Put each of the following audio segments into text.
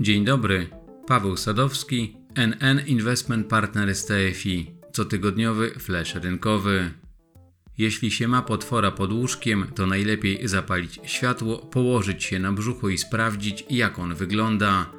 Dzień dobry, Paweł Sadowski, NN Investment Partner z TFI, cotygodniowy flash rynkowy. Jeśli się ma potwora pod łóżkiem, to najlepiej zapalić światło, położyć się na brzuchu i sprawdzić, jak on wygląda.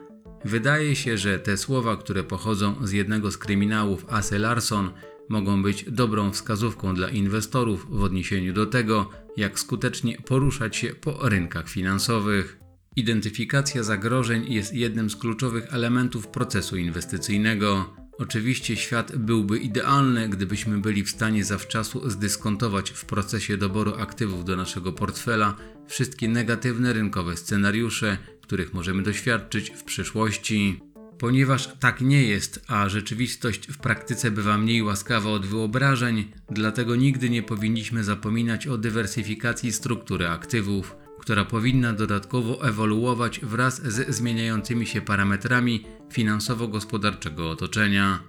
Wydaje się, że te słowa, które pochodzą z jednego z kryminałów Asy Larson, mogą być dobrą wskazówką dla inwestorów w odniesieniu do tego, jak skutecznie poruszać się po rynkach finansowych. Identyfikacja zagrożeń jest jednym z kluczowych elementów procesu inwestycyjnego. Oczywiście świat byłby idealny, gdybyśmy byli w stanie zawczasu zdyskontować w procesie doboru aktywów do naszego portfela wszystkie negatywne rynkowe scenariusze, których możemy doświadczyć w przyszłości. Ponieważ tak nie jest, a rzeczywistość w praktyce bywa mniej łaskawa od wyobrażeń, dlatego nigdy nie powinniśmy zapominać o dywersyfikacji struktury aktywów, która powinna dodatkowo ewoluować wraz ze zmieniającymi się parametrami finansowo-gospodarczego otoczenia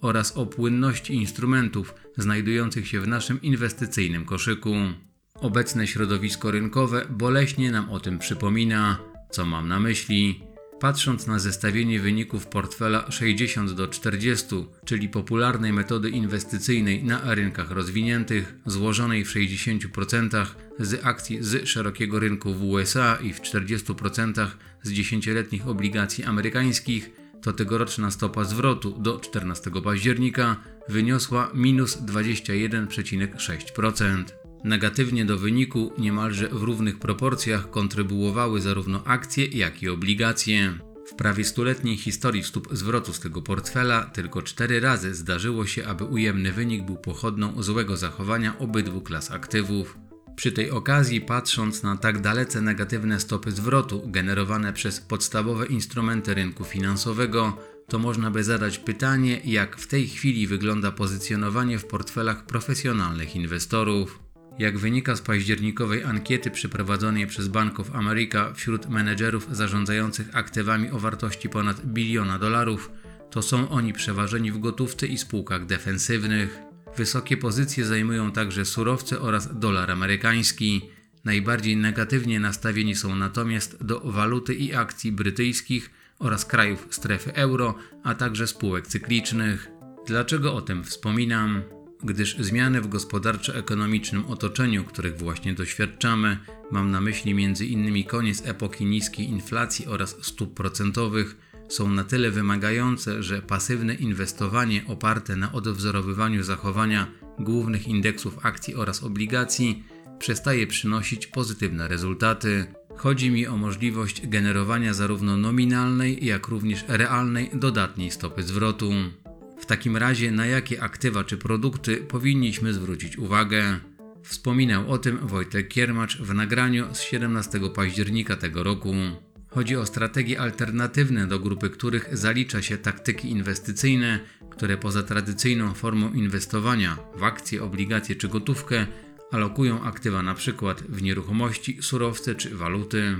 oraz o płynności instrumentów znajdujących się w naszym inwestycyjnym koszyku. Obecne środowisko rynkowe boleśnie nam o tym przypomina. Co mam na myśli? Patrząc na zestawienie wyników portfela 60 do 40, czyli popularnej metody inwestycyjnej na rynkach rozwiniętych, złożonej w 60% z akcji z szerokiego rynku w USA i w 40% z dziesięcioletnich obligacji amerykańskich, to tegoroczna stopa zwrotu do 14 października wyniosła minus 21,6%. Negatywnie do wyniku niemalże w równych proporcjach kontrybuowały zarówno akcje, jak i obligacje. W prawie stuletniej historii stóp zwrotu z tego portfela tylko cztery razy zdarzyło się, aby ujemny wynik był pochodną złego zachowania obydwu klas aktywów. Przy tej okazji, patrząc na tak dalece negatywne stopy zwrotu generowane przez podstawowe instrumenty rynku finansowego, to można by zadać pytanie, jak w tej chwili wygląda pozycjonowanie w portfelach profesjonalnych inwestorów. Jak wynika z październikowej ankiety przeprowadzonej przez Bank of America wśród menedżerów zarządzających aktywami o wartości ponad biliona dolarów, to są oni przeważeni w gotówce i spółkach defensywnych. Wysokie pozycje zajmują także surowce oraz dolar amerykański. Najbardziej negatywnie nastawieni są natomiast do waluty i akcji brytyjskich oraz krajów strefy euro, a także spółek cyklicznych. Dlaczego o tym wspominam? Gdyż zmiany w gospodarczo-ekonomicznym otoczeniu, których właśnie doświadczamy, mam na myśli m.in. koniec epoki niskiej inflacji oraz stóp procentowych, są na tyle wymagające, że pasywne inwestowanie oparte na odwzorowywaniu zachowania głównych indeksów akcji oraz obligacji przestaje przynosić pozytywne rezultaty. Chodzi mi o możliwość generowania zarówno nominalnej, jak również realnej dodatniej stopy zwrotu. W takim razie na jakie aktywa czy produkty powinniśmy zwrócić uwagę? Wspominał o tym Wojtek Kiermacz w nagraniu z 17 października tego roku. Chodzi o strategie alternatywne, do grupy których zalicza się taktyki inwestycyjne, które poza tradycyjną formą inwestowania w akcje, obligacje czy gotówkę alokują aktywa np. w nieruchomości, surowce czy waluty.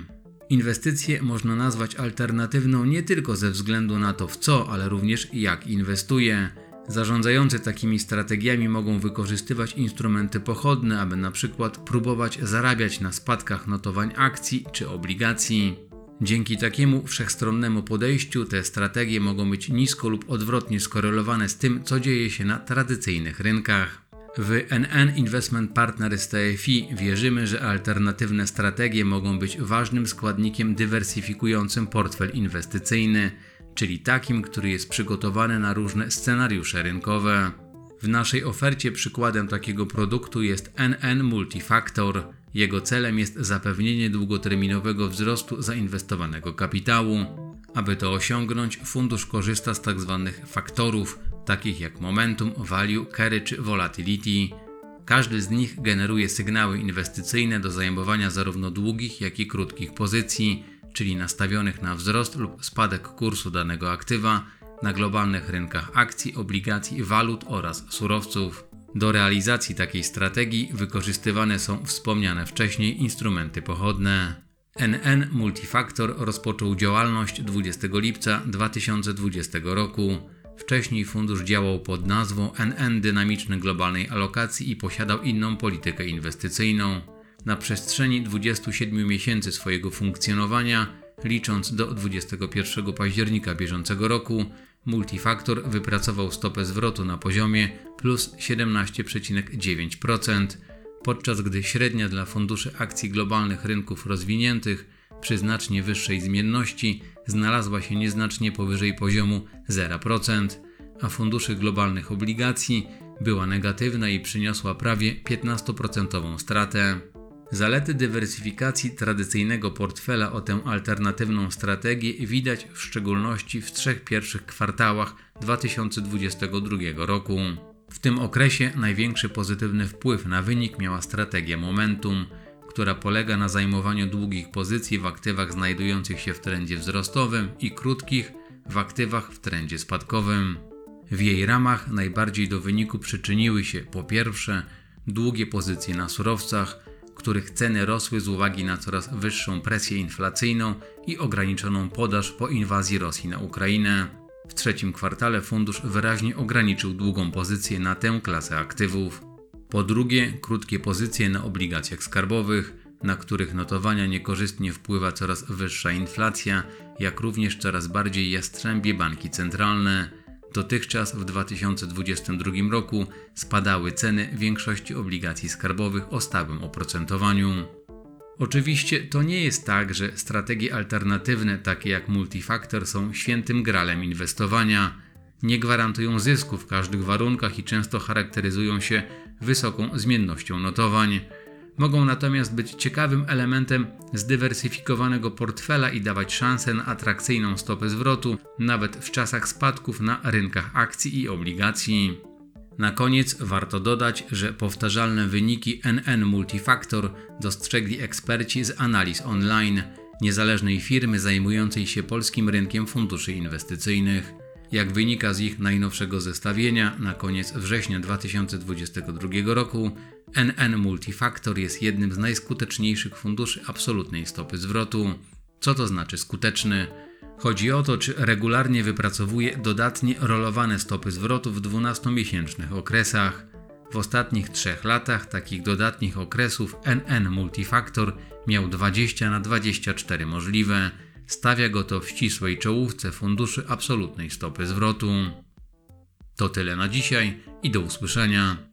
Inwestycje można nazwać alternatywną nie tylko ze względu na to w co, ale również jak inwestuje. Zarządzający takimi strategiami mogą wykorzystywać instrumenty pochodne, aby na przykład próbować zarabiać na spadkach notowań akcji czy obligacji. Dzięki takiemu wszechstronnemu podejściu te strategie mogą być nisko lub odwrotnie skorelowane z tym, co dzieje się na tradycyjnych rynkach. W NN Investment Partners TFI wierzymy, że alternatywne strategie mogą być ważnym składnikiem dywersyfikującym portfel inwestycyjny, czyli takim, który jest przygotowany na różne scenariusze rynkowe. W naszej ofercie przykładem takiego produktu jest NN Multifactor. Jego celem jest zapewnienie długoterminowego wzrostu zainwestowanego kapitału. Aby to osiągnąć, fundusz korzysta z tzw. Tak faktorów, takich jak momentum, value, carry czy volatility. Każdy z nich generuje sygnały inwestycyjne do zajmowania zarówno długich, jak i krótkich pozycji, czyli nastawionych na wzrost lub spadek kursu danego aktywa na globalnych rynkach akcji, obligacji, walut oraz surowców. Do realizacji takiej strategii wykorzystywane są wspomniane wcześniej instrumenty pochodne. NN Multifactor rozpoczął działalność 20 lipca 2020 roku. Wcześniej fundusz działał pod nazwą NN Dynamiczny Globalnej Alokacji i posiadał inną politykę inwestycyjną. Na przestrzeni 27 miesięcy swojego funkcjonowania Licząc do 21 października bieżącego roku, Multifaktor wypracował stopę zwrotu na poziomie plus 17,9%, podczas gdy średnia dla funduszy akcji globalnych rynków rozwiniętych przy znacznie wyższej zmienności znalazła się nieznacznie powyżej poziomu 0%, a funduszy globalnych obligacji była negatywna i przyniosła prawie 15% stratę. Zalety dywersyfikacji tradycyjnego portfela o tę alternatywną strategię widać w szczególności w trzech pierwszych kwartałach 2022 roku. W tym okresie największy pozytywny wpływ na wynik miała strategia Momentum, która polega na zajmowaniu długich pozycji w aktywach znajdujących się w trendzie wzrostowym i krótkich w aktywach w trendzie spadkowym. W jej ramach najbardziej do wyniku przyczyniły się po pierwsze długie pozycje na surowcach, których ceny rosły z uwagi na coraz wyższą presję inflacyjną i ograniczoną podaż po inwazji Rosji na Ukrainę. W trzecim kwartale fundusz wyraźnie ograniczył długą pozycję na tę klasę aktywów. Po drugie, krótkie pozycje na obligacjach skarbowych, na których notowania niekorzystnie wpływa coraz wyższa inflacja, jak również coraz bardziej jastrzębie banki centralne. Dotychczas w 2022 roku spadały ceny większości obligacji skarbowych o stałym oprocentowaniu. Oczywiście to nie jest tak, że strategie alternatywne takie jak multifaktor są świętym gralem inwestowania. Nie gwarantują zysku w każdych warunkach i często charakteryzują się wysoką zmiennością notowań. Mogą natomiast być ciekawym elementem zdywersyfikowanego portfela i dawać szansę na atrakcyjną stopę zwrotu, nawet w czasach spadków na rynkach akcji i obligacji. Na koniec warto dodać, że powtarzalne wyniki NN Multifactor dostrzegli eksperci z analiz online, niezależnej firmy zajmującej się polskim rynkiem funduszy inwestycyjnych. Jak wynika z ich najnowszego zestawienia na koniec września 2022 roku, NN Multifactor jest jednym z najskuteczniejszych funduszy absolutnej stopy zwrotu. Co to znaczy skuteczny? Chodzi o to, czy regularnie wypracowuje dodatnie rolowane stopy zwrotu w 12-miesięcznych okresach. W ostatnich trzech latach takich dodatnich okresów NN Multifactor miał 20 na 24 możliwe. Stawia go to w ścisłej czołówce funduszy absolutnej stopy zwrotu. To tyle na dzisiaj i do usłyszenia.